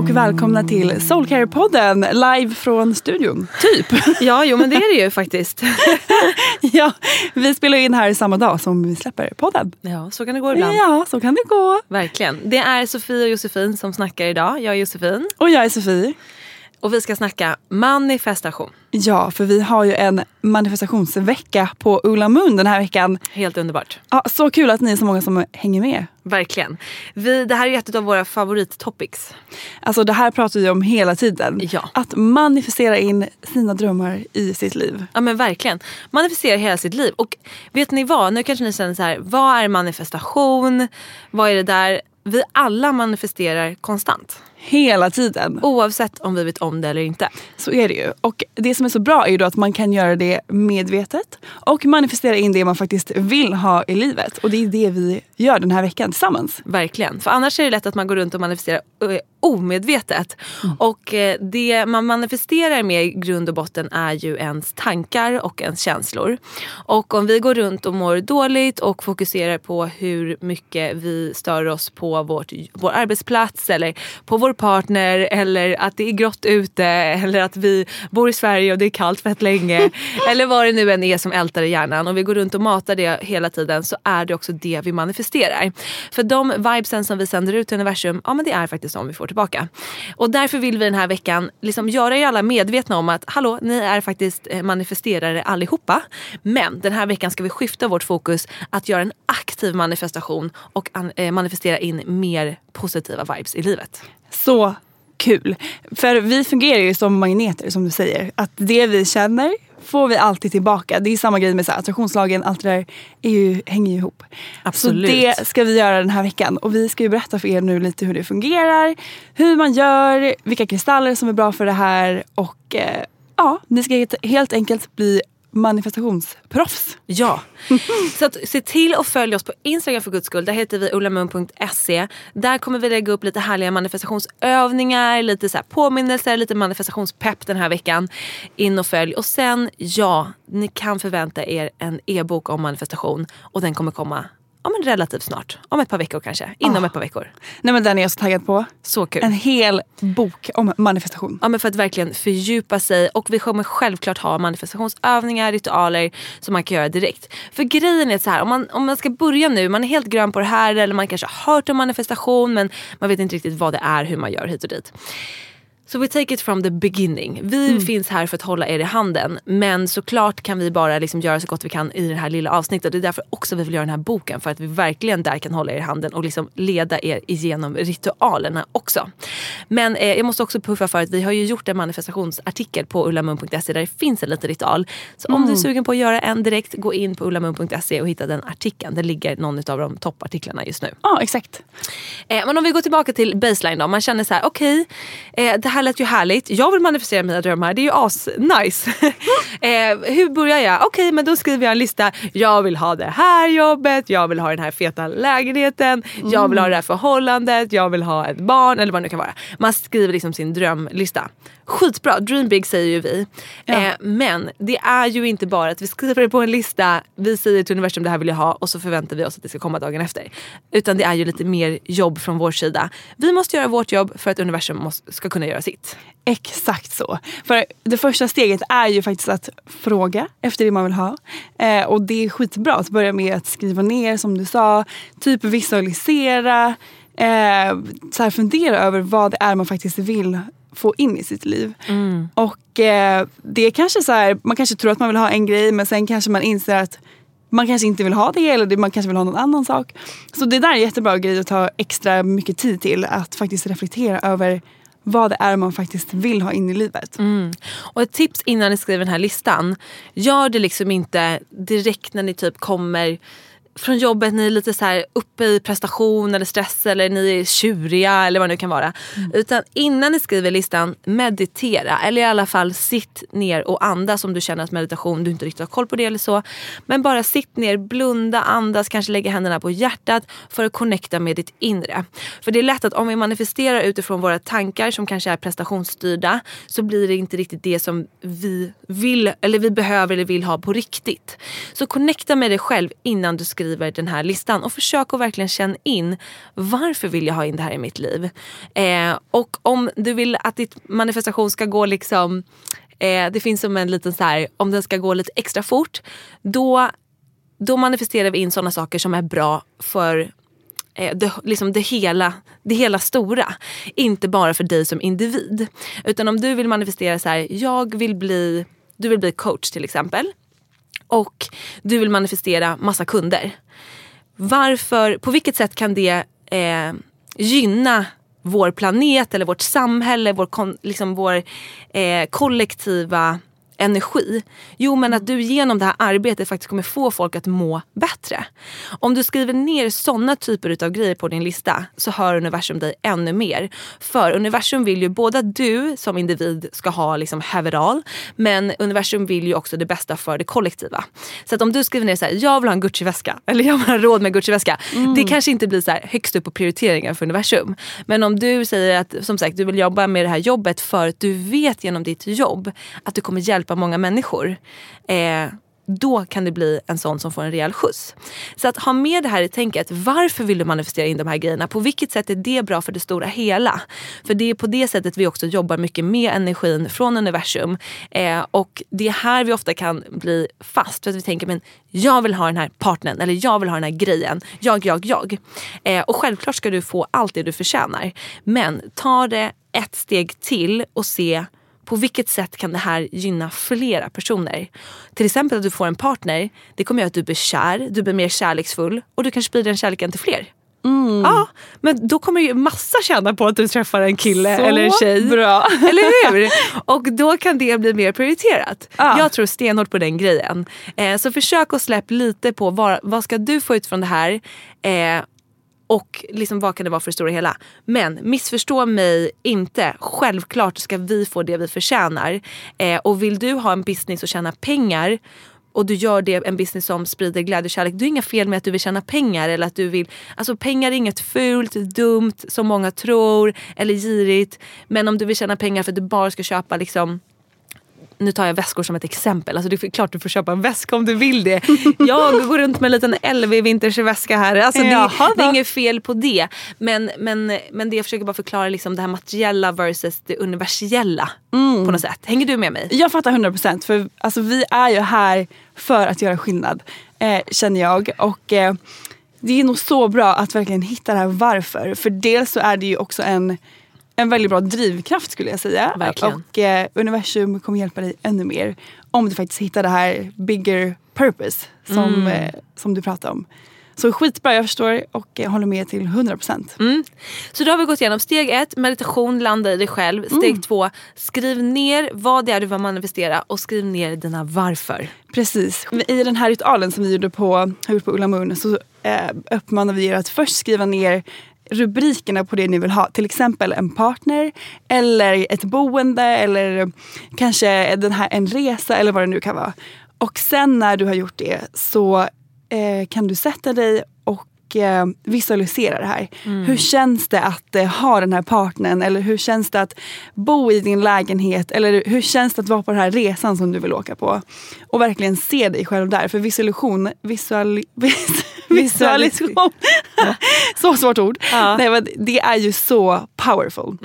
och välkomna till Soulcare-podden live från studion. Typ. Ja, jo men det är det ju faktiskt. ja, vi spelar in här samma dag som vi släpper podden. Ja, så kan det gå ibland. Ja, så kan det gå. Verkligen. Det är Sofie och Josefin som snackar idag. Jag är Josefin. Och jag är Sofie. Och vi ska snacka manifestation. Ja, för vi har ju en manifestationsvecka på Ola Moon den här veckan. Helt underbart. Ja, så kul att ni är så många som hänger med. Verkligen. Vi, det här är ett av våra favorittopics. Alltså det här pratar vi om hela tiden. Ja. Att manifestera in sina drömmar i sitt liv. Ja men verkligen. Manifestera hela sitt liv. Och vet ni vad? Nu kanske ni känner så här, vad är manifestation? Vad är det där? Vi alla manifesterar konstant. Hela tiden. Oavsett om vi vet om det eller inte. Så är det ju. Och det som är så bra är ju då att man kan göra det medvetet och manifestera in det man faktiskt vill ha i livet. Och det är det vi gör den här veckan tillsammans. Verkligen. För annars är det lätt att man går runt och manifesterar omedvetet. Och eh, det man manifesterar med i grund och botten är ju ens tankar och ens känslor. Och om vi går runt och mår dåligt och fokuserar på hur mycket vi stör oss på vårt, vår arbetsplats eller på vår partner eller att det är grått ute eller att vi bor i Sverige och det är kallt fett länge. eller vad det nu än är som ältar i hjärnan. Om vi går runt och matar det hela tiden så är det också det vi manifesterar. För de vibesen som vi sänder ut i universum, ja men det är faktiskt de vi får tillbaka. Och därför vill vi den här veckan liksom göra er alla medvetna om att hallå, ni är faktiskt eh, manifesterare allihopa. Men den här veckan ska vi skifta vårt fokus att göra en aktiv manifestation och an- eh, manifestera in mer positiva vibes i livet. Så kul. För vi fungerar ju som magneter som du säger. Att det vi känner får vi alltid tillbaka. Det är samma grej med så här, attraktionslagen, allt det där är ju, hänger ju ihop. Absolut. Så det ska vi göra den här veckan. Och vi ska ju berätta för er nu lite hur det fungerar, hur man gör, vilka kristaller som är bra för det här och eh, ja, ni ska helt- helt enkelt bli manifestationsproffs. Ja. Så att, se till att följa oss på Instagram för guds skull. Där heter vi ullamun.se. Där kommer vi lägga upp lite härliga manifestationsövningar, lite så påminnelser, lite manifestationspepp den här veckan. In och följ. Och sen, ja, ni kan förvänta er en e-bok om manifestation. Och den kommer komma ja, men relativt snart. Om ett par veckor kanske. Inom Ah. ett par veckor. Nej men den är jag så taggad på. Så kul. En hel bok om manifestation. Ja, men för att verkligen fördjupa sig. Och vi kommer självklart ha manifestationsövningar, ritualer som man kan göra direkt. För grejen är så här, om man, om man ska börja nu, man är helt grön på det här eller man kanske har hört om manifestation men man vet inte riktigt vad det är, hur man gör hit och dit. So we take it from the beginning. Vi finns här för att hålla er i handen. Men såklart kan vi bara liksom göra så gott vi kan i det här lilla avsnittet. Det är därför också vi vill göra den här boken. För att vi verkligen där kan hålla er i handen och liksom leda er igenom ritualerna också. Men eh, jag måste också puffa för att vi har ju gjort en manifestationsartikel på ullamun.se där det finns en liten ritual. Så om du är sugen på att göra en direkt, gå in på ullamun.se och hitta den artikeln. Där ligger någon av de toppartiklarna just nu. Ja, exakt. Eh, men om vi går tillbaka till baseline då. Man känner så här, okej, eh, det här lät ju härligt. Jag vill manifestera mina drömmar. Det är ju as-nice. eh, hur börjar jag? Okej, men då skriver jag en lista. Jag vill ha det här jobbet. Jag vill ha den här feta lägenheten. Jag vill ha det här förhållandet. Jag vill ha ett barn eller vad det nu kan vara. Man skriver liksom sin drömlista. Skitbra, dream big säger ju vi. Eh, men det är ju inte bara att vi skriver det på en lista, vi säger till universum det här vill jag ha och så förväntar vi oss att det ska komma dagen efter. Utan det är ju lite mer jobb från vår sida. Vi måste göra vårt jobb för att universum måste, ska kunna göra sitt. Exakt så. För det första steget är ju faktiskt att fråga efter det man vill ha. Eh, och det är skitbra att börja med att skriva ner som du sa. Typ visualisera. Eh, så här fundera över vad det är man faktiskt vill få in i sitt liv. Och eh, det är kanske så här, man kanske tror att man vill ha en grej men sen kanske man inser att man kanske inte vill ha det eller man kanske vill ha någon annan sak. Så det där är en jättebra grej att ta extra mycket tid till. Att faktiskt reflektera över vad det är man faktiskt vill ha in i livet. Mm. Och ett tips innan ni skriver den här listan. Gör det liksom inte direkt när ni typ kommer från jobbet, ni är lite så här uppe i prestation eller stress eller ni är tjuriga eller vad det nu kan vara. Utan innan ni skriver listan, meditera. Eller i alla fall sitt ner och andas om du känner att meditation, du inte riktigt har koll på det eller så. Men bara sitt ner, blunda, andas, kanske lägga händerna på hjärtat för att connecta med ditt inre. För det är lätt att om vi manifesterar utifrån våra tankar som kanske är prestationsstyrda så blir det inte riktigt det som vi vill eller vi behöver eller vill ha på riktigt. Så connecta med dig själv innan du skriver skriver den här listan och försök att verkligen känna in varför vill jag ha in det här i mitt liv? Eh, och om du vill att ditt manifestation ska gå liksom eh, det finns som en liten så här, om den ska gå lite extra fort, då, då manifesterar vi in sådana saker som är bra för eh, det, liksom det, hela, det hela stora. Inte bara för dig som individ. Utan om du vill manifestera så här, jag vill bli, du vill bli coach till exempel. Och du vill manifestera massa kunder. Varför, på vilket sätt kan det eh, gynna vår planet eller vårt samhälle, vår, liksom vår eh, kollektiva energi? Jo men att du genom det här arbetet faktiskt kommer få folk att må bättre. Om du skriver ner sådana typer av grejer på din lista så hör universum dig ännu mer. För universum vill ju både att du som individ ska ha liksom have it all, men universum vill ju också det bästa för det kollektiva. Så att om du skriver ner så här, jag vill ha en Gucci-väska eller jag vill ha råd med Gucci-väska. Det kanske inte blir så här högst upp på prioriteringen för universum. Men om du säger att som sagt du vill jobba med det här jobbet för att du vet genom ditt jobb att du kommer hjälpa många människor. Eh, då kan det bli en sån som får en rejäl skjuts. Så att ha med det här i tänket. Varför vill du manifestera in de här grejerna? På vilket sätt är det bra för det stora hela? För det är på det sättet vi också jobbar mycket med energin från universum. Eh, och det är här vi ofta kan bli fast. För att vi tänker, men jag vill ha den här partnern eller jag vill ha den här grejen. Jag, jag, jag. Eh, och självklart ska du få allt det du förtjänar. Men ta det ett steg till och se på vilket sätt kan det här gynna flera personer? Till exempel att du får en partner. Det kommer göra att du blir kär, du blir mer kärleksfull och du kan sprida den kärleken till fler. Ja, men då kommer ju massa tjäna på att du träffar en kille Så eller en tjej. bra. Eller hur? Och då kan det bli mer prioriterat. Ja. Jag tror stenhårt på den grejen. Eh, så försök att släppa lite på vad, vad ska du få ut från det här? Eh, och liksom vad kan det vara för det stora hela. Men missförstå mig inte. Självklart ska vi få det vi förtjänar. Eh, och vill du ha en business och tjäna pengar och du gör det en business som sprider glädje och kärlek. Det är inga fel med att du vill tjäna pengar. Eller att du vill, alltså pengar är inget fult, dumt som många tror eller girigt. Men om du vill tjäna pengar för att du bara ska köpa liksom nu tar jag väskor som ett exempel. Alltså det är klart du får köpa en väska om du vill det. Jag går runt med en liten LV vintersväska här. Alltså det, Jaha det är inget fel på det. Men, men, men det jag försöker bara förklara liksom det här materiella versus det universella. På något sätt. Hänger du med mig? Jag fattar 100% för alltså, vi är ju här för att göra skillnad eh, känner jag. Och eh, det är nog så bra att verkligen hitta det här varför. För dels så är det ju också en, en väldigt bra drivkraft skulle jag säga. Verkligen. Och eh, universum kommer hjälpa dig ännu mer om du faktiskt hittar det här bigger purpose som, Mm. eh, som du pratar om. Så skitbra, jag förstår och eh, håller med till 100%. Mm. Så då har vi gått igenom steg ett, meditation, landa i dig själv. Steg Mm. två, skriv ner vad det är du vill manifestera och skriv ner dina varför. Precis. I den här ritualen som vi gjorde på, på Ulla Moon så eh, uppmanar vi er att först skriva ner rubrikerna på det ni vill ha. Till exempel en partner eller ett boende eller kanske den här, en resa eller vad det nu kan vara. Och sen när du har gjort det så eh, kan du sätta dig och eh, visualisera det här. Hur känns det att eh, ha den här partnern eller hur känns det att bo i din lägenhet eller hur känns det att vara på den här resan som du vill åka på? Och verkligen se dig själv där. För visualisation, visuali, vis, visualisation, så svårt ord. Ja. Nej, men det är ju så powerful.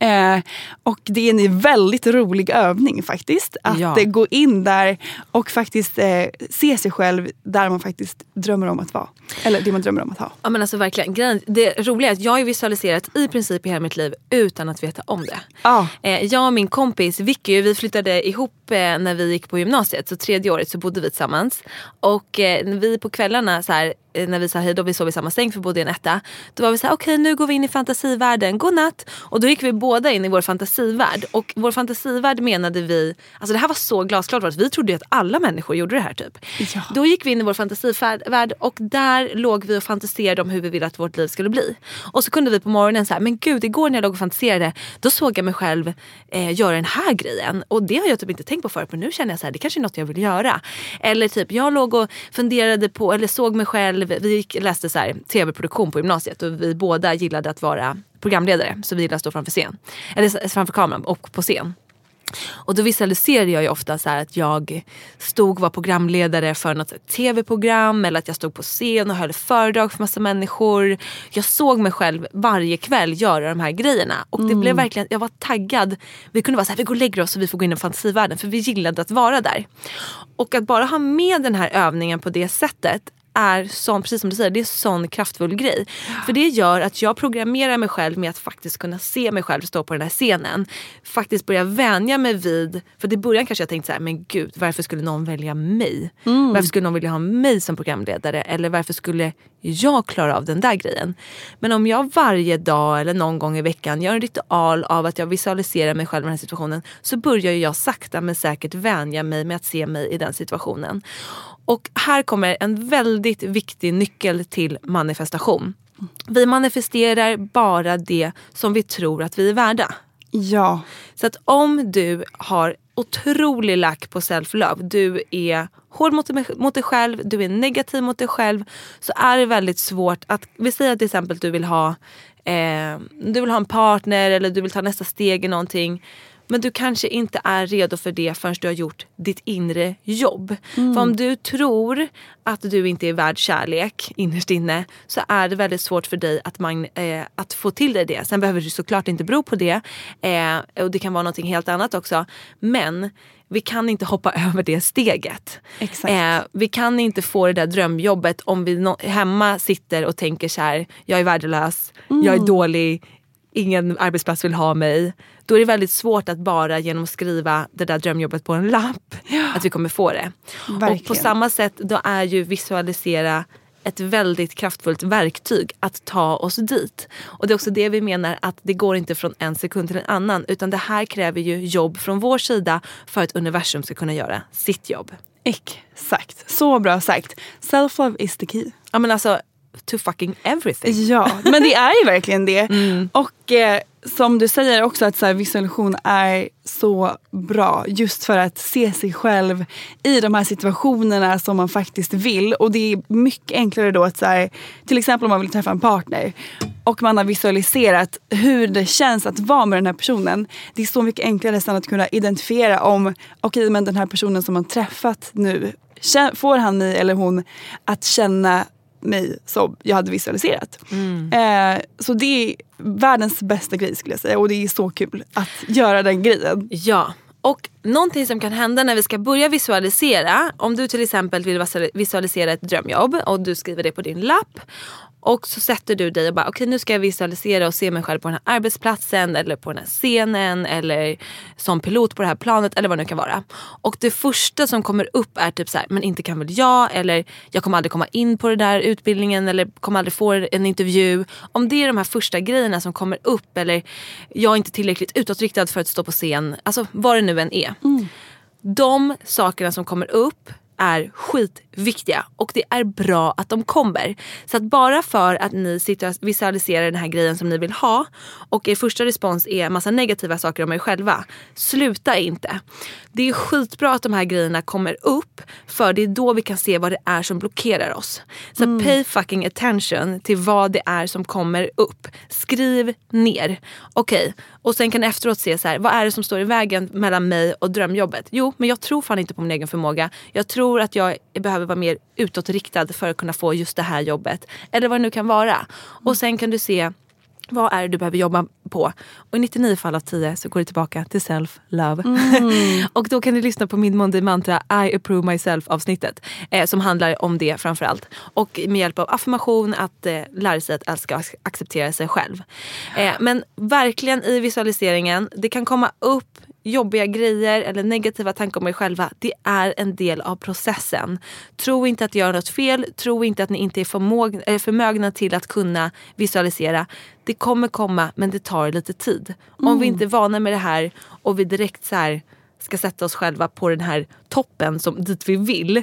Eh, och det är en väldigt rolig övning faktiskt. Att Ja. eh, gå in där och faktiskt eh, se sig själv där man faktiskt drömmer om att vara. Eller det man drömmer om att ha. Ja men alltså verkligen. Grejen- Det roliga är att jag har visualiserat i princip i hela mitt liv utan att veta om det. Ja. Eh, jag och min kompis Vicky vi flyttade ihop eh, när vi gick på gymnasiet. Så tredje året så bodde vi tillsammans. Och eh, vi på kvällarna så här, när vi sa hej då, vi sov i samma säng för vi bodde i en etta. Då var vi så här, okej nu går vi in i fantasivärlden, godnatt. Och då gick vi båda in i vår fantasivärld. Och vår fantasivärld menade vi, alltså det här var så glasklart för oss. Vi trodde ju att alla människor gjorde det här typ. Ja. Då gick vi in i vår fantasivärld och där låg vi och fantiserade om hur vi ville att vårt liv skulle bli. Och så kunde vi på morgonen säga, men gud igår när jag låg och fantiserade då såg jag mig själv eh, göra den här grejen. Och det har jag typ inte tänkt på förut men nu känner jag så här, det kanske är något jag vill göra. Eller typ jag låg och funderade på, eller såg mig själv, vi gick, läste så här, tv-produktion på gymnasiet och vi båda gillade att vara programledare. Så vi gillade att stå framför scen. Eller framför kameran och på scen. Och då visualiserade jag ju ofta så att jag stod och var programledare för något tv-program eller att jag stod på scen och höll föredrag för massa människor. Jag såg mig själv varje kväll göra de här grejerna och det blev verkligen, jag var taggad. Vi kunde vara så här, vi går och lägger oss och vi får gå in i fantasivärlden för vi gillade att vara där. Och att bara ha med den här övningen på det sättet är sån, precis som du säger, det är sån kraftfull grej. För det gör att jag programmerar mig själv med att faktiskt kunna se mig själv stå på den här scenen. Faktiskt börja vänja mig vid, för i början kanske jag tänkte så här, men gud varför skulle någon välja mig? Varför skulle någon vilja ha mig som programledare? Eller varför skulle jag klara av den där grejen? Men om jag varje dag eller någon gång i veckan gör en ritual av att jag visualiserar mig själv i den här situationen så börjar jag sakta men säkert vänja mig med att se mig i den situationen. Och här kommer en väldigt viktig nyckel till manifestation. Vi manifesterar bara det som vi tror att vi är värda. Ja. Så att om du har otrolig lack på self-love, du är hård mot dig, mot dig själv, du är negativ mot dig själv. Så är det väldigt svårt att, vi säger till exempel att du vill ha, eh, du vill ha en partner eller du vill ta nästa steg i någonting. Men du kanske inte är redo för det förrän du har gjort ditt inre jobb. För om du tror att du inte är värd kärlek innerst inne så är det väldigt svårt för dig att, man, eh, att få till dig det. Sen behöver det såklart inte bero på det. Eh, och det kan vara någonting helt annat också. Men vi kan inte hoppa över det steget. Eh, vi kan inte få det där drömjobbet om vi no- hemma sitter och tänker så här, jag är värdelös, jag är dålig, ingen arbetsplats vill ha mig. Då är det väldigt svårt att bara genom att skriva det där drömjobbet på en lapp att vi kommer få det. Och på Verkligen. samma sätt då är ju visualisera ett väldigt kraftfullt verktyg att ta oss dit. Och det är också det vi menar att det går inte från en sekund till en annan utan det här kräver ju jobb från vår sida för att universum ska kunna göra sitt jobb. Exakt. Så bra sagt. Self-love is the key. Ja men alltså to fucking everything. Ja, men det är ju verkligen det. Mm. Och eh, som du säger också att så här, visualisation är så bra just för att se sig själv i de här situationerna som man faktiskt vill. Och det är mycket enklare då att så här, till exempel om man vill träffa en partner och man har visualiserat hur det känns att vara med den här personen. Det är så mycket enklare sen att kunna identifiera om okej men den här personen som man träffat nu, får han mig eller hon att känna mig som jag hade visualiserat. Eh, så det är världens bästa grej skulle jag säga och det är så kul att göra den grejen. Ja. Och någonting som kan hända när vi ska börja visualisera, om du till exempel vill visualisera ett drömjobb och du skriver det på din lapp och så sätter du dig och bara okej okay, nu ska jag visualisera och se mig själv på den här arbetsplatsen eller på den här scenen eller som pilot på det här planet eller vad det nu kan vara. Och det första som kommer upp är typ så här, men inte kan väl jag eller jag kommer aldrig komma in på den där utbildningen eller kommer aldrig få en intervju. Om det är de här första grejerna som kommer upp eller jag är inte tillräckligt utåtriktad för att stå på scen. Alltså vad det nu än är. Mm. De sakerna som kommer upp är skitviktiga och det är bra att de kommer. Så att bara för att ni sitter och visualiserar den här grejen som ni vill ha och er första respons är massa negativa saker om er själva. Sluta inte. Det är skitbra att de här grejerna kommer upp för det är då vi kan se vad det är som blockerar oss. Så mm. pay fucking attention till vad det är som kommer upp. Skriv ner. Okej, okay. och sen kan efteråt se så här, vad är det som står i vägen mellan mig och drömjobbet? Jo, men jag tror fan inte på min egen förmåga. Jag tror tror att jag behöver vara mer utåtriktad för att kunna få just det här jobbet. Eller vad det nu kan vara. Och sen kan du se vad är det du behöver jobba på? Och i 99 fall av 10 så går det tillbaka till self-love. Mm. och då kan du lyssna på min Monday Mantra I approve myself avsnittet. Eh, som handlar om det framförallt. Och med hjälp av affirmation att eh, lära sig att älska och acceptera sig själv. Eh, men verkligen i visualiseringen, det kan komma upp jobbiga grejer eller negativa tankar om er själva, det är en del av processen. Tro inte att ni gör något fel, tro inte att ni inte är förmåg, äh, förmögna till att kunna visualisera. Det kommer komma men det tar lite tid. Mm. Om vi inte är vana med det här och vi direkt så ska sätta oss själva på den här toppen som dit vi vill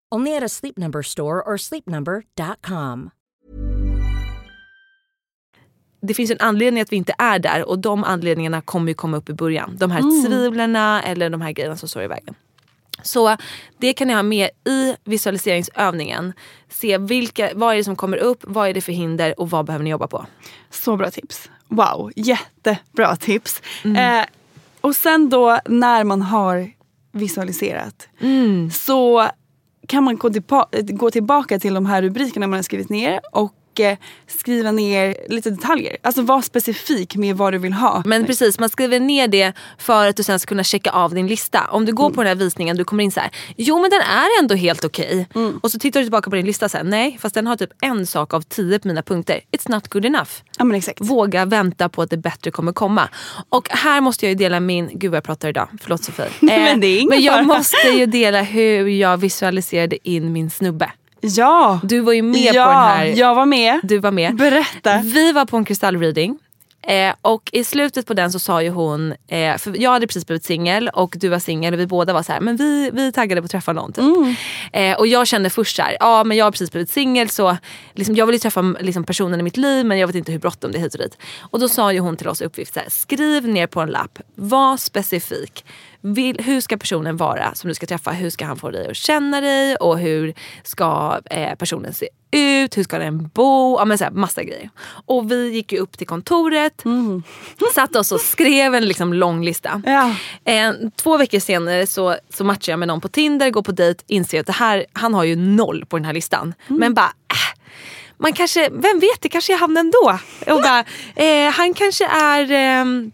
Only at a Sleep Number store or sleepnumber.com. Det finns en anledning att vi inte är där och de anledningarna kommer ju komma upp i början. De här mm. tvivlarna eller de här grejerna som står i vägen. Så det kan ni ha med i visualiseringsövningen. Se vilka, vad är det som kommer upp, vad är det för hinder och vad behöver ni jobba på. Så bra tips. Wow, jättebra tips. Mm. Eh, och sen då när man har visualiserat mm. så kan man gå, till, gå tillbaka till de här rubrikerna man har skrivit ner och skriva ner lite detaljer. Alltså var specifik med vad du vill ha. Men precis, man skriver ner det för att du sen ska kunna checka av din lista. Om du går Mm. på den här visningen du kommer in så här. jo men den är ändå helt okej. Mm. Och så tittar du tillbaka på din lista och säger nej fast den har typ en sak av tio på mina punkter. It's not good enough. Ja men exakt. Våga vänta på att det bättre kommer komma. Och här måste jag ju dela min, gud vad jag pratar idag, förlåt Sofie. Eh, Men det är ingen men jag fara. måste ju dela hur jag visualiserade in min snubbe. Ja. Du var ju med ja, på den här. jag var med. Du var med. Berätta. Vi var på en kristallreading. Eh, och i slutet på den så sa ju hon, eh, för jag hade precis blivit singel och du var singel och vi båda var så här, men vi, vi taggade på att träffa någon. Typ. Eh, och jag kände först så här, ja men jag har precis blivit singel så liksom, jag vill ju träffa liksom, personen i mitt liv men jag vet inte hur bråttom det är hit och dit. Och då sa ju hon till oss uppgift så här, skriv ner på en lapp, var specifik. Vill, hur ska personen vara som du ska träffa? Hur ska han få dig att känna dig? Och hur ska eh, personen se ut? Hur ska den bo? Ja, men så här, massa grejer. Och vi gick ju upp till kontoret, satte oss och skrev en liksom, lång lista. Ja. Eh, två veckor senare så, så matchar jag med någon på Tinder, går på dejt, inser att det här, han har ju noll på den här listan. Men bara äh, man kanske, vem vet, det kanske är han ändå. Och bara, eh, han kanske är ehm,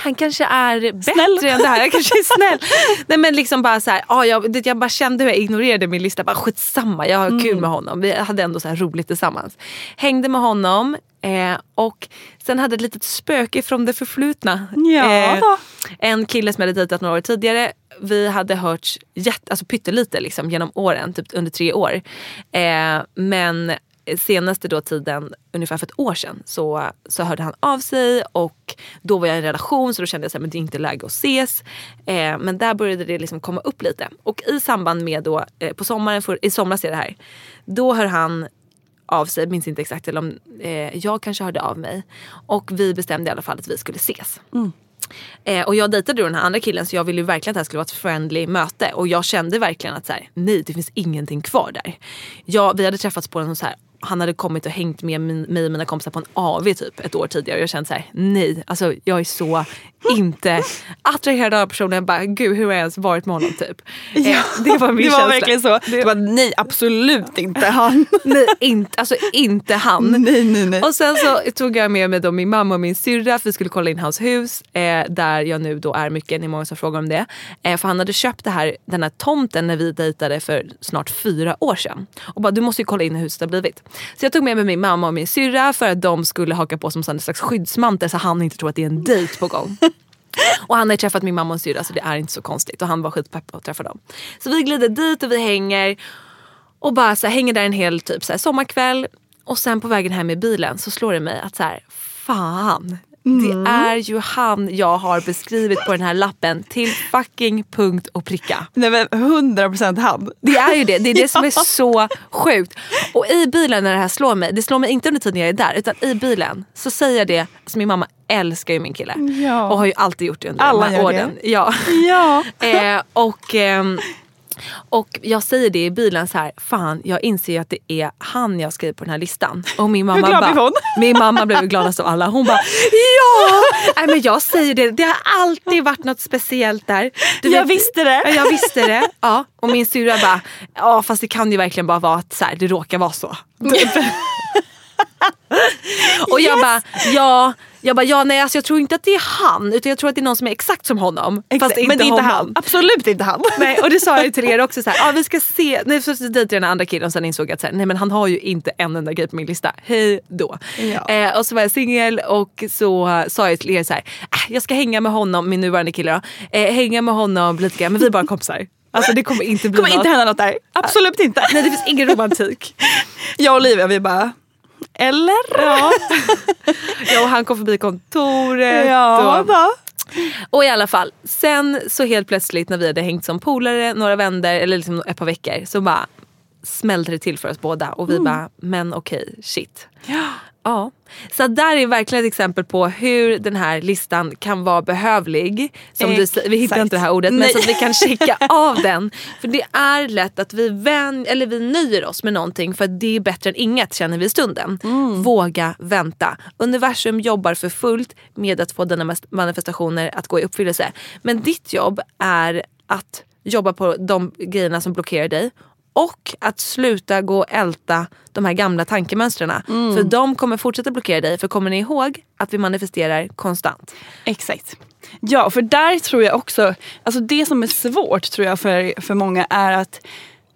han kanske är bättre Snäll. än det här. Jag kanske är snäll. Nej men liksom bara så här, ah, jag, jag bara kände hur jag ignorerade min lista. Bara skitsamma, jag har kul med honom. Vi hade ändå så här roligt tillsammans. Hängde med honom eh, och sen hade ett litet spöke från det förflutna. Ja då. en kille som jag hade dejtat några år tidigare. Vi hade hört jätte, alltså pyttelite liksom, genom åren, typ under tre år. Eh, men senaste då tiden, ungefär för ett år sedan, så, så hörde han av sig och då var jag i en relation så då kände jag att det är inte läge att ses. Eh, men där började det liksom komma upp lite. Och i samband med då, eh, på sommaren, för, i somras är det här, då hör han av sig, minns inte exakt, eller om eh, jag kanske hörde av mig. Och vi bestämde i alla fall att vi skulle ses. Eh, och jag dejtade då den här andra killen så jag ville verkligen att det här skulle vara ett friendly möte. Och jag kände verkligen att så här, nej det finns ingenting kvar där. Jag, vi hade träffats på en så här han hade kommit och hängt med mig och mina kompisar på en AV typ ett år tidigare jag kände så här: nej, alltså jag är så inte attraherad av personen. Jag bara, gud hur har jag ens varit med honom typ? Eh, det var min det var känsla. verkligen så. Du bara, nej absolut inte han. Nej, inte, alltså inte han. nej nej nej. Och sen så tog jag med mig då min mamma och min syrra för vi skulle kolla in hans hus eh, där jag nu då är mycket, det är många som frågar om det. Eh, för han hade köpt det här, den här tomten när vi dejtade för snart fyra år sedan. Och bara du måste ju kolla in hur huset har blivit. Så jag tog med mig min mamma och min syrra för att de skulle haka på som en slags skyddsmantel så han inte tror att det är en dejt på gång. Och han har träffat min mamma och syrra så det är inte så konstigt. Och han var skitpepp på att träffa dem. Så vi glider dit och vi hänger. Och bara så här, hänger där en hel typ så här, sommarkväll. Och sen på vägen hem i bilen så slår det mig att så här, fan. Det är ju han jag har beskrivit på den här lappen till fucking punkt och pricka. Nej men 100% han. Det är ju det, det är det som är så sjukt. Och i bilen när det här slår mig, det slår mig inte under tiden jag är där utan i bilen så säger jag det, alltså min mamma älskar ju min kille. Ja. Och har ju alltid gjort det under Alla de här gör det. åren. Ja. Ja. Eh, och, ehm, och jag säger det i bilen så här, fan jag inser ju att det är han jag skriver på den här listan. Och min mamma, Hur glad bara, hon? min mamma blev gladast av alla. Hon bara ja! Nej, men jag säger det, det har alltid varit något speciellt där. Du Jag vet- visste det. Ja, jag visste det. Ja. Och min syrra bara, ja fast det kan ju verkligen bara vara att så här, det råkar vara så. och jag bara, ja. Jag bara, ja nej alltså jag tror inte att det är han utan jag tror att det är någon som är exakt som honom. Fast inte men det är inte honom. han. Absolut inte han. Nej, och det sa jag till er också. Så här, ah, vi ska se. Nej, så dejtade jag den andra killen och sen insåg jag att så här, nej, men han har ju inte en enda grej på min lista. Hej då. Ja. Eh, och så var jag singel och så sa jag till er så här, äh, jag ska hänga med honom, min nuvarande kille då. Eh, hänga med honom lite grann, men vi är bara kompisar. Alltså det kommer inte bli kommer något. inte hända något där. Absolut inte. Nej det finns ingen romantik. Jag och Olivia vi bara, eller? Ja. ja, och han kom förbi kontoret. Ja och, då. Och i alla fall, sen så helt plötsligt när vi hade hängt som polare några vänner eller liksom ett par veckor så bara smällde det till för oss båda och vi bara, men okej, shit. Ja. Så där är verkligen ett exempel på hur den här listan kan vara behövlig. Som du, vi hittar inte det här ordet men Nej. så att vi kan checka av den. För det är lätt att vi, vän, eller vi nöjer oss med någonting för att det är bättre än inget känner vi i stunden. Våga vänta. Universum jobbar för fullt med att få dina manifestationer att gå i uppfyllelse. Men ditt jobb är att jobba på de grejerna som blockerar dig Och att sluta gå och älta de här gamla tankemönstren. Mm. För de kommer fortsätta blockera dig. För kommer ni ihåg att vi manifesterar konstant? Exakt. Ja, för där tror jag också, alltså det som är svårt tror jag för, för många är att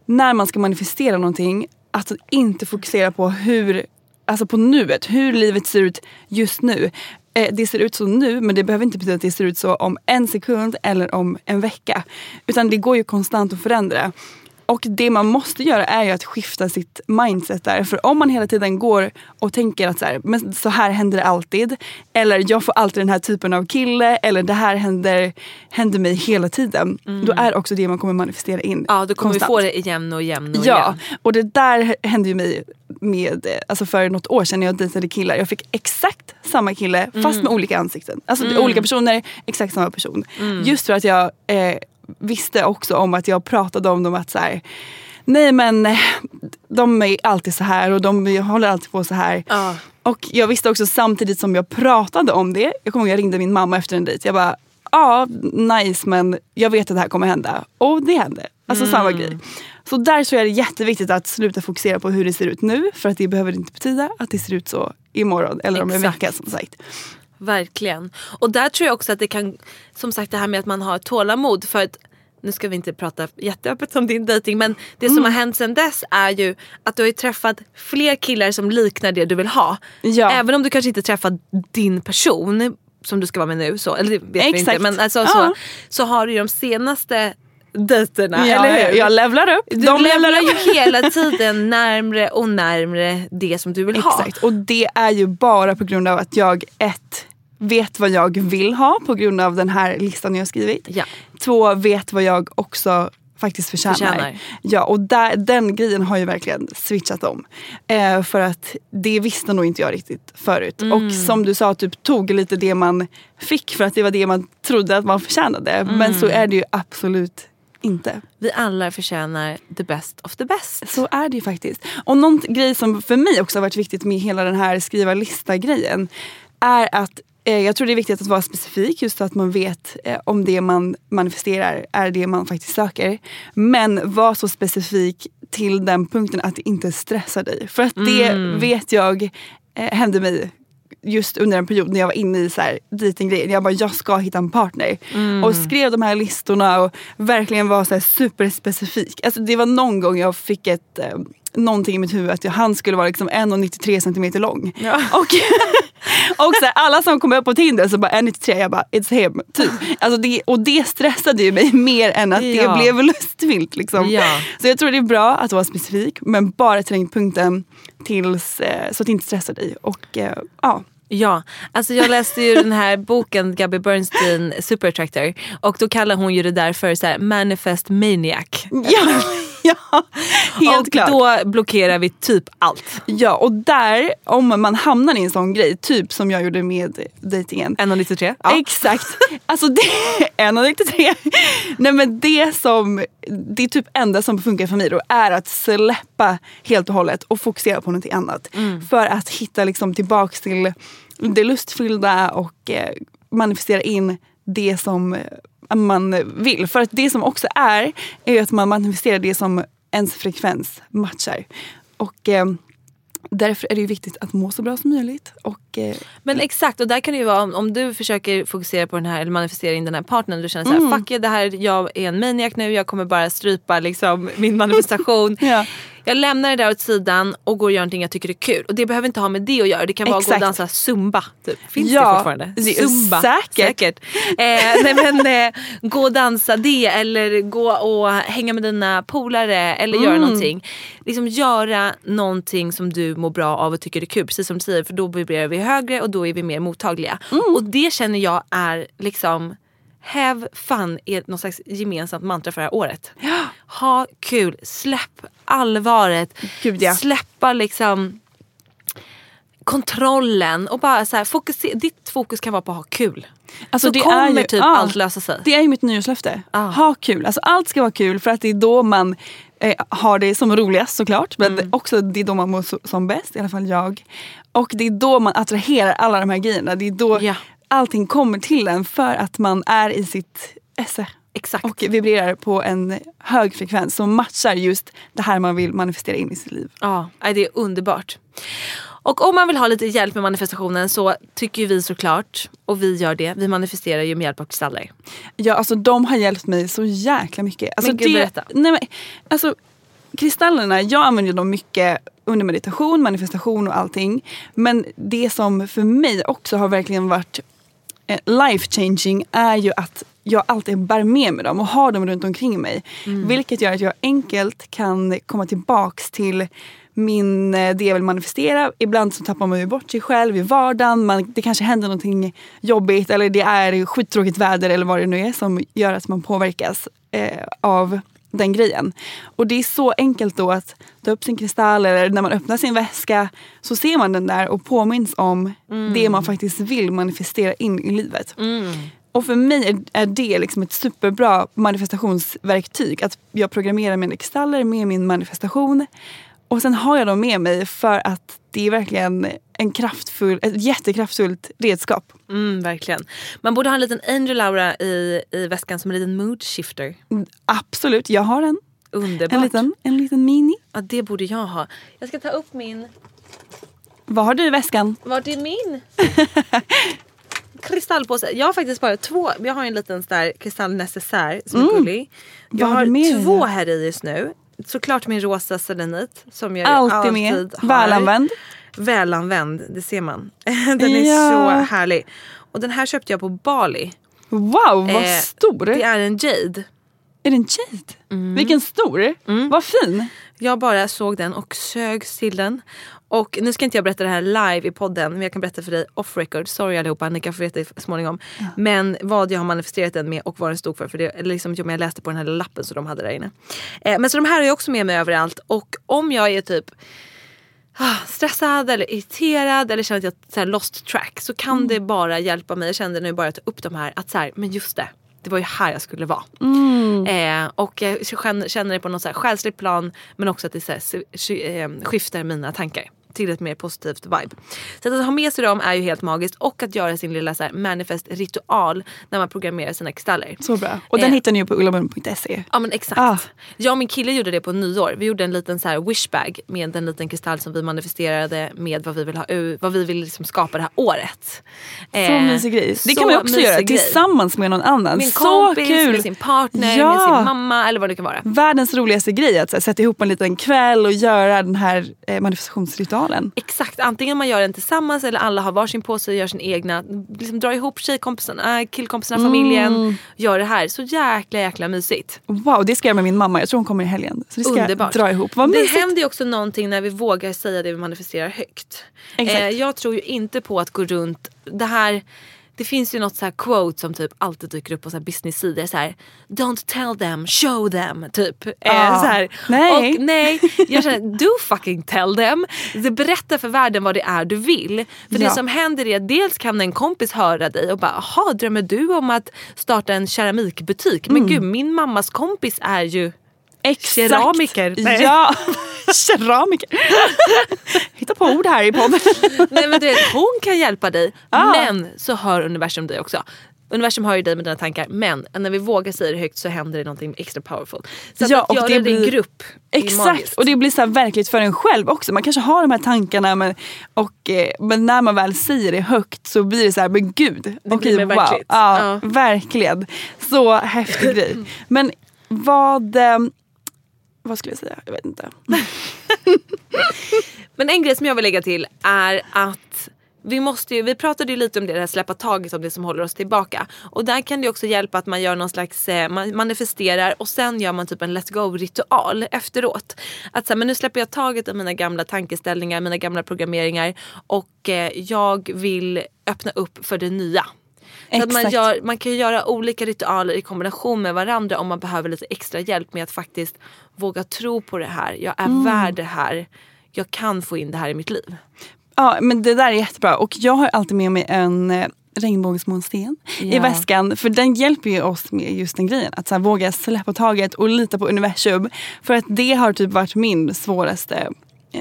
när man ska manifestera någonting, att inte fokusera på hur, alltså på nuet, hur livet ser ut just nu. Eh, det ser ut så nu men det behöver inte betyda att det ser ut så om en sekund eller om en vecka. Utan det går ju konstant att förändra. Och det man måste göra är ju att skifta sitt mindset där. För om man hela tiden går och tänker att så här, men så här händer det alltid. Eller jag får alltid den här typen av kille. Eller det här händer, händer mig hela tiden. Då är också det man kommer manifestera in. Mm. Ja, då kommer konstant. vi få det igen och igen och Ja, igen. och det där hände ju mig med, alltså för något år sedan när jag dejtade killar. Jag fick exakt samma kille fast Mm. med olika ansikten. Alltså olika personer, exakt samma person. Mm. Just för att jag eh, visste också om att jag pratade om dem att så här, nej men eh, de är alltid så här och de håller alltid på så här. Ja. Och jag visste också samtidigt som jag pratade om det, jag kommer ihåg jag ringde min mamma efter en dejt. Jag bara, ja nice men jag vet att det här kommer hända. Och det hände. Alltså samma grej. Så där tror jag det är jätteviktigt att sluta fokusera på hur det ser ut nu. För att det behöver inte betyda att det ser ut så imorgon eller om en vecka som sagt. Verkligen. Och där tror jag också att det kan, som sagt det här med att man har tålamod för att nu ska vi inte prata jätteöppet om din dejting men det Mm. som har hänt sen dess är ju att du har träffat fler killar som liknar det du vill ha. Ja. Även om du kanske inte träffat din person som du ska vara med nu, så, eller det vet vi inte. Men alltså, Ja. så, så har du ju de senaste dejterna, Ja, eller hur? Jag levlar upp. Du De levlar ju hela tiden närmre och närmre det som du vill ha. Exakt, och det är ju bara på grund av att jag ett vet vad jag vill ha på grund av den här listan jag har skrivit. Ja. Två, vet vad jag också faktiskt förtjänar. Förtjänar. Ja, och där, den grejen har ju verkligen switchat om. Eh, för att det visste nog inte jag riktigt förut. Mm. Och som du sa, typ tog lite det man fick för att det var det man trodde att man förtjänade. Mm. Men så är det ju absolut inte. Vi alla förtjänar the best of the best. Så är det ju faktiskt. Och någon grej som för mig också har varit viktigt med hela den här skriva lista-grejen är att jag tror det är viktigt att vara specifik just så att man vet eh, om det man manifesterar är det man faktiskt söker. Men var så specifik till den punkten att det inte stressar dig. För att det vet jag eh, hände mig just under en period när jag var inne i så här dejtinggrejen. Jag bara, jag ska hitta en partner. Och skrev de här listorna och verkligen var så här superspecifik. Alltså det var någon gång jag fick ett eh, någonting i mitt huvud att han skulle vara liksom 1,93 centimeter lång. Och, och så här, alla som kom upp på Tinder så bara 1,93 jag bara it's him. Typ. Alltså det, och det stressade ju mig mer än att Ja. det blev lustfyllt. Liksom. Ja. Så jag tror det är bra att vara specifik men bara till den punkten tills, eh, så att det inte stressar dig. Och, eh, ja. Ja, alltså jag läste ju den här boken Gabby Bernstein Super Attractor och då kallar hon ju det där för så här, manifest maniac. Ja, ja, helt och klart. då blockerar vi typ allt. Ja, och där, om man hamnar i en sån grej, typ som jag gjorde med dejtingen. 1,93? Ja. Exakt. Alltså det är 1,93. Nej men det som, det är typ enda som funkar för mig då är att släppa helt och hållet och fokusera på något annat. För att hitta liksom tillbaks till det lustfyllda och eh, manifestera in det som man vill. För att det som också är, är att man manifesterar det som ens frekvens matchar. Och eh, därför är det ju viktigt att må så bra som möjligt. Och, eh, Men exakt, och där kan det ju vara om, om du försöker fokusera på den här eller manifestera in den här partnern och du känner så här, fuck det här, jag är en maniac nu, jag kommer bara strypa liksom, min manifestation. Ja. Jag lämnar det där åt sidan och går och gör någonting jag tycker är kul. Och det behöver inte ha med det att göra, det kan vara att gå och dansa zumba. Typ. Finns Ja, det fortfarande? zumba. säkert. Eh, nej men eh, gå och dansa det eller gå och hänga med dina polare eller göra någonting. Liksom göra någonting som du mår bra av och tycker är kul. Precis som du säger, för då vibrerar vi högre och då är vi mer mottagliga. Och det känner jag är liksom Have fun är någon slags gemensamt mantra för det här året. Ha kul, släpp allvaret, Gud, ja. släppa liksom kontrollen och bara så här, fokusera, ditt fokus kan vara på att ha kul. Alltså, så det kommer är ju- typ ja. allt lösa sig. Det är ju mitt nyårslöfte. Ja. Ha kul. Alltså, allt ska vara kul för att det är då man eh, har det som roligast såklart. Men Mm. också det är då man mår som bäst, i alla fall jag. Och det är då man attraherar alla de här grejerna. Det är då Ja. Allting kommer till en för att man är i sitt esse. Exakt. och vibrerar på en hög frekvens som matchar just det här man vill manifestera in i sitt liv. Ja, det är underbart. Och om man vill ha lite hjälp med manifestationen så tycker vi såklart, och vi gör det, vi manifesterar ju med hjälp av kristaller. Ja, alltså de har hjälpt mig så jäkla mycket. Alltså, Men gud, berätta. Nej, men, alltså, kristallerna, jag använder dem mycket under meditation, manifestation och allting. Men det som för mig också har verkligen varit life changing är ju att jag alltid bär med mig dem och har dem runt omkring mig. Vilket gör att jag enkelt kan komma tillbaks till min, eh, det jag vill manifestera. Ibland så tappar man ju bort sig själv i vardagen. Man, det kanske händer någonting jobbigt eller det är skittråkigt väder eller vad det nu är som gör att man påverkas eh, av den grejen. Och det är så enkelt då att ta upp sin kristall eller när man öppnar sin väska så ser man den där och påminns om det man faktiskt vill manifestera in i livet. Och för mig är, är det liksom ett superbra manifestationsverktyg. Att jag programmerar mina kristaller med min manifestation. Och sen har jag dem med mig för att det är verkligen en kraftfull, ett jättekraftfullt redskap. Mm, verkligen. Man borde ha en liten angel aura i, i väskan som en liten mood shifter. Absolut, jag har en. Underbart. En liten, en liten mini. Ja, det borde jag ha. Jag ska ta upp min... Vad har du i väskan? Vart är min? Kristallpåse. Jag har faktiskt bara två. Jag har en liten sån där kristallnecessär som är gullig. Jag Mm. Har två här i just nu. Såklart min rosa selenit som jag Alltid, alltid, med. har. Välanvänd. Välanvänd, det ser man. Den är Ja. så härlig. Och den här köpte jag på Bali. Wow, vad Eh, stor! Det är en jade. Är det en jade? Vilken stor! Vad fin! Jag bara såg den och sög till den. Och nu ska inte jag berätta det här live i podden men jag kan berätta för dig off record. Sorry allihopa, ni kan få veta det småningom. Men vad jag har manifesterat den med och vad den stod för. för det, liksom, jag läste på den här lappen som de hade där inne. Eh, men så de här har jag också med mig överallt. Och om jag är typ ah, stressad eller irriterad eller känner att jag så här, lost track så kan det bara hjälpa mig. Jag kände nu bara att ta upp de här att så här, men just det. Det var ju här jag skulle vara. Eh, och jag känner, det på något så här själsligt plan men också att det så här, eh, skiftar mina tankar till ett mer positivt vibe. Så att ha med sig dem är ju helt magiskt och att göra sin lilla så här, manifest ritual när man programmerar sina kristaller. Så bra. Och den Eh. hittar ni ju på ullamun.se. Ja men exakt. Ah. Jag och min kille gjorde det på nyår. Vi gjorde en liten så här wishbag med en liten kristall som vi manifesterade med vad vi vill, ha, vad vi vill liksom skapa det här året. Så Eh, mysig grej. Det så kan man också göra grej. tillsammans med någon annan. En så kompis, kul! med sin partner, Ja. med sin mamma eller vad det kan vara. Världens roligaste grej att så här, sätta ihop en liten kväll och göra den här eh, manifestationsritualen. Exakt, antingen man gör den tillsammans eller alla har varsin påse och gör sin egna. Liksom dra ihop tjejkompisarna, äh, killkompisarna, Mm. familjen. Gör det här. Så jäkla jäkla mysigt. Wow, det ska jag göra med min mamma. Jag tror hon kommer i helgen. Så det ska Underbart. jag dra ihop. Vad det mysigt. händer ju också någonting när vi vågar säga det vi manifesterar högt. Exakt. Eh, jag tror ju inte på att gå runt det här det finns ju något så här quote som typ alltid dyker upp på så här business-sidor. Så här, Don't tell them, show them. Typ. Eh, Ah. så här. Nej. Och nej, jag känner do fucking tell them. Det berättar för världen vad det är du vill. För Ja. det som händer är att dels kan en kompis höra dig och bara jaha drömmer du om att starta en keramikbutik? Mm. Men gud min mammas kompis är ju Exakt. Keramiker. Nej. Ja, keramiker. Hitta på ord här i podden. Nej men du vet, hon kan hjälpa dig Ah. men så hör universum dig också. Universum hör ju dig med dina tankar men när vi vågar säga det högt så händer det någonting extra powerful. Så att, Ja, att och göra det det, i blir- grupp är Exakt, och det blir så här verkligt för en själv också. Man kanske har de här tankarna men, och, eh, men när man väl säger det högt så blir det så här, men gud. blir okej, mer wow. Ja, Ja. Verkligen. Så häftig grej. Men vad, eh, vad skulle jag säga? Jag vet inte. Men en grej som jag vill lägga till är att vi måste ju, vi pratade ju lite om det, det här släppa taget om det som håller oss tillbaka. Och där kan det också hjälpa att man gör någon slags, eh, man manifesterar och sen gör man typ en let's go ritual efteråt. Att säga, men nu släpper jag taget om mina gamla tankeställningar, mina gamla programmeringar och eh, jag vill öppna upp för det nya. Så att man, gör, man kan göra olika ritualer i kombination med varandra om man behöver lite extra hjälp med att faktiskt våga tro på det här. Jag är Mm. värd det här. Jag kan få in det här i mitt liv. Ja men det där är jättebra och jag har alltid med mig en eh, regnbågsmånsten i Ja. väskan. För den hjälper ju oss med just den grejen. Att så våga släppa taget och lita på universum. För att det har typ varit min svåraste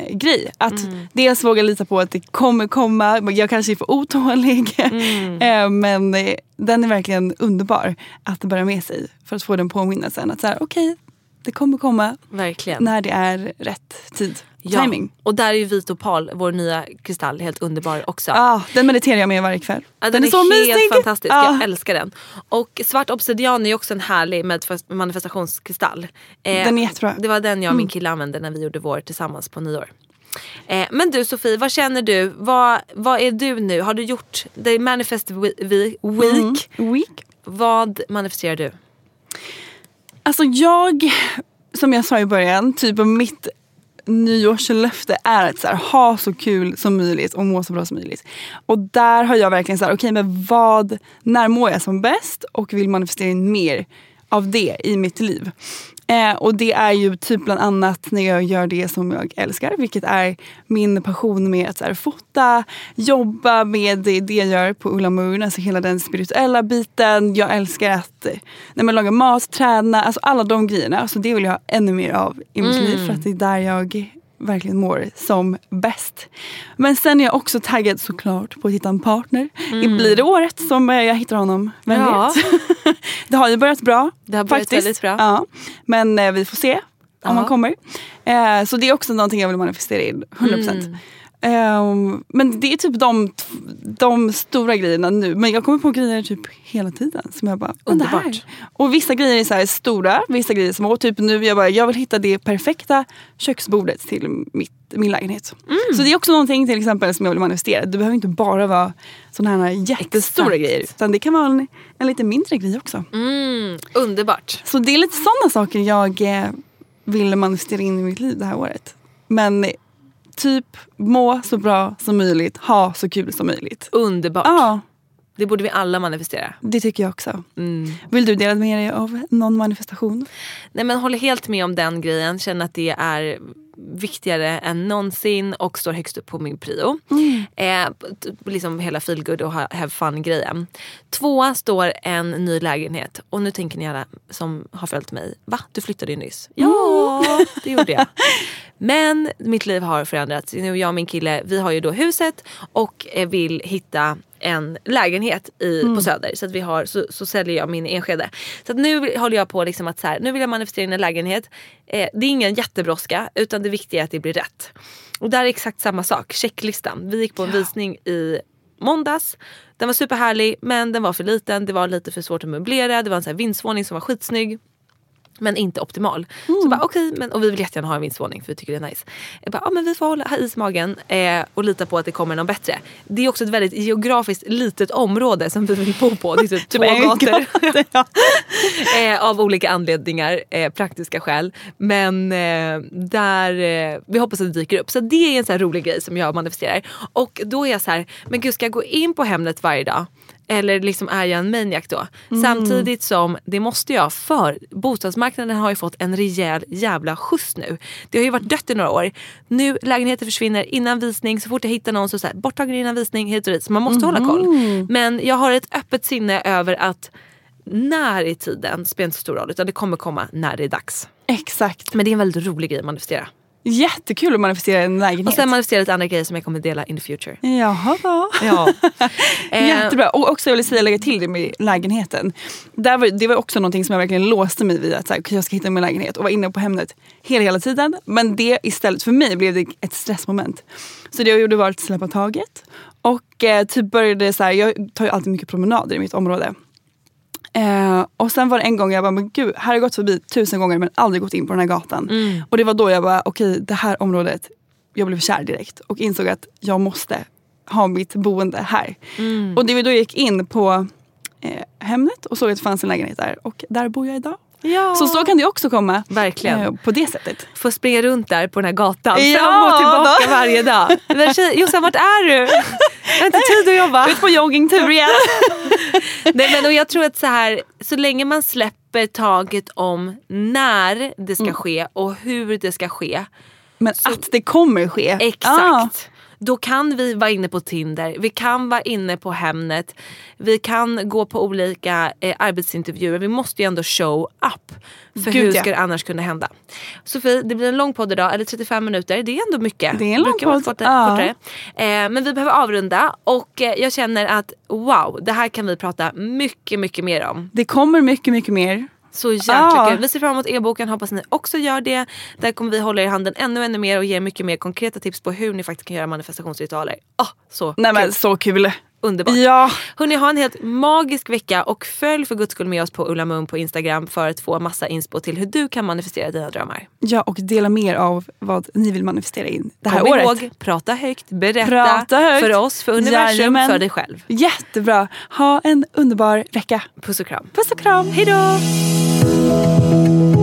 grej. Att dels våga lita på att det kommer komma. Jag kanske är för otålig. eh, men eh, den är verkligen underbar att bära med sig. För att få den påminnelsen. Att så här, okej, det kommer komma Verkligen. när det är rätt tid. Ja. Timing. Och där är ju vit opal, vår nya kristall, helt underbar också. Ah, den mediterar jag med varje kväll. Ja, den, är, så helt mysig. fantastisk, Ah. jag älskar den. Och svart obsidian är ju också en härlig manifest- manifestationskristall. Eh, Den är jättebra. Mm. Det var den jag och min kille använde när vi gjorde vår tillsammans på nyår. Eh, men du Sofie, vad känner du? Vad, vad är du nu? Har du gjort The Manifest we- we- Week? Mm. Week. Vad manifesterar du? Alltså jag, som jag sa i början, typ mitt nyårslöfte är att så här, ha så kul som möjligt och må så bra som möjligt. Och där har jag verkligen så här, okej men vad, när mår jag som bäst och vill manifestera in mer av det i mitt liv. Eh, och det är ju typ bland annat när jag gör det som jag älskar, vilket är min passion med att här, fota, jobba med det, det jag gör på Ulla Moon, alltså hela den spirituella biten. Jag älskar att eh, nej, men laga mat, träna, alltså alla de grejerna. Alltså det vill jag ha ännu mer av i mitt liv för att det är där jag verkligen mår som bäst. Men sen är jag också taggad såklart på att hitta en partner. Det blir det året som jag hittar honom. Vem Ja. vet? det har ju börjat bra. Det har börjat faktiskt. väldigt bra. Ja. Men eh, vi får se om Ja. han kommer. Eh, så det är också någonting jag vill manifestera in. 100%. Mm. Ehm, men det är typ de, de stora grejerna nu. Men jag kommer på grejer typ hela tiden. Som jag bara. Underbart. Och vissa grejer är så stora, vissa grejer är små. Typ nu jag bara, jag vill hitta det perfekta köksbordet till mitt, min lägenhet. Mm. Så det är också någonting till exempel som jag vill manifestera. Det behöver inte bara vara sådana här jättestora Exakt. grejer. Utan det kan vara en, en lite mindre grej också. Mm, underbart. Så det är lite sådana saker jag eh, vill manifestera in i mitt liv det här året. Men typ må så bra som möjligt, ha så kul som möjligt. Underbart. Ja, Det borde vi alla manifestera. det tycker jag också. Mm. Vill du dela med dig av någon manifestation? Nej men håller helt med om den grejen. Känner att det är viktigare än någonsin och står högst upp på min prio. Eh, t- liksom hela feelgood och ha- have fun grejen. Tvåa står en ny lägenhet och nu tänker ni alla som har följt mig, va? Du flyttade ju nyss. Ja, det gjorde jag. Men mitt liv har förändrats. Nu jag och min kille, vi har ju då huset och eh, vill hitta en lägenhet i, på Söder. Så, att vi har, så, så säljer jag min Enskede. Så nu håller jag på liksom att så här, nu vill jag manifestera in en lägenhet. Eh, det är ingen jättebrådska utan det viktiga är att det blir rätt. Och där är exakt samma sak, checklistan. Vi gick på en visning i måndags. Den var superhärlig men den var för liten, det var lite för svårt att möblera. Det var en sån här vindsvåning som var skitsnygg. Men inte optimal. Så bara okej, men och vi vill jättegärna ha en vindsvåning för vi tycker det är nice. Jag bara, ja men vi får hålla ha is i magen eh, och lita på att det kommer någon bättre. Det är också ett väldigt geografiskt litet område som vi vill bo på. Det är typ två gator. eh, av olika anledningar, eh, praktiska skäl. Men eh, där, eh, vi hoppas att det dyker upp. Så det är en sån här rolig grej som jag manifesterar. Och då är jag så här, men gud ska jag gå in på Hemnet varje dag? Eller liksom är jag en maniac då? Samtidigt som det måste jag för bostadsmarknaden har ju fått en rejäl jävla skjuts nu. Det har ju varit dött i några år. Nu lägenheter försvinner innan visning. Så fort jag hittar någon så, så här, borttagen innan visning hit och dit. Så man måste hålla koll. Men jag har ett öppet sinne över att när i tiden spelar inte så stor roll utan det kommer komma när det är dags. Exakt. Men det är en väldigt rolig grej att manifestera. Jättekul att manifestera en lägenhet. Och sen manifestera lite andra grejer som jag kommer dela in the future. Jaha då. Ja. Eh, Jättebra. Och också jag vill säga, lägga till det med lägenheten. Där var, det var också någonting som jag verkligen låste mig vid. Att så här, okay, jag ska hitta min lägenhet. Och var inne på Hemnet hela, hela tiden. Men det istället för mig blev det ett stressmoment. Så det jag gjorde var att släppa taget. Och eh, typ började så här, jag tar ju alltid mycket promenader i mitt område. Eh, och sen var det en gång jag bara, men gud, här har jag gått förbi tusen gånger men aldrig gått in på den här gatan. Och det var då jag bara, okej det här området, jag blev kär direkt och insåg att jag måste ha mitt boende här. Och det var då jag gick in på eh, Hemnet och såg att det fanns en lägenhet där och där bor jag idag. Ja. Så så kan det också komma. Verkligen. eh, på det sättet. Få springa runt där på den här gatan Ja, fram och tillbaka då. varje dag. Jossan vart är du? Jag har inte tid att jobba. Ut på joggingtur igen. Nej, men, och jag tror att så här, så länge man släpper taget om när det ska ske och hur det ska ske. Men att det kommer ske. Exakt. Ah. Då kan vi vara inne på Tinder, vi kan vara inne på Hemnet, vi kan gå på olika eh, arbetsintervjuer. Vi måste ju ändå show up. För Gud, hur ja. ska det annars kunna hända? Sofie, det blir en lång podd idag, eller 35 minuter. Det är ändå mycket. Det är en lång podd, kortare. ja. kortare. Eh, men vi behöver avrunda och eh, jag känner att wow, det här kan vi prata mycket, mycket mer om. Det kommer mycket, mycket mer. Så jäkla Ah. kul. Vi ser fram emot e-boken, hoppas ni också gör det. Där kommer vi hålla er i handen ännu, ännu mer och ge mycket mer konkreta tips på hur ni faktiskt kan göra manifestationsritualer. Ah, så Nej men kul. så kul. Underbart. Ja. Hörrni, ha en helt magisk vecka och följ för guds skull med oss på Ulla Mum på Instagram för att få massa inspo till hur du kan manifestera dina drömmar. Ja och dela mer av vad ni vill manifestera in det här Kom året. ihåg, prata högt, berätta Prata högt. för oss, för universum, Jajamän. för dig själv. Jättebra. Ha en underbar vecka. Puss och kram. Puss och kram. Hejdå! Hold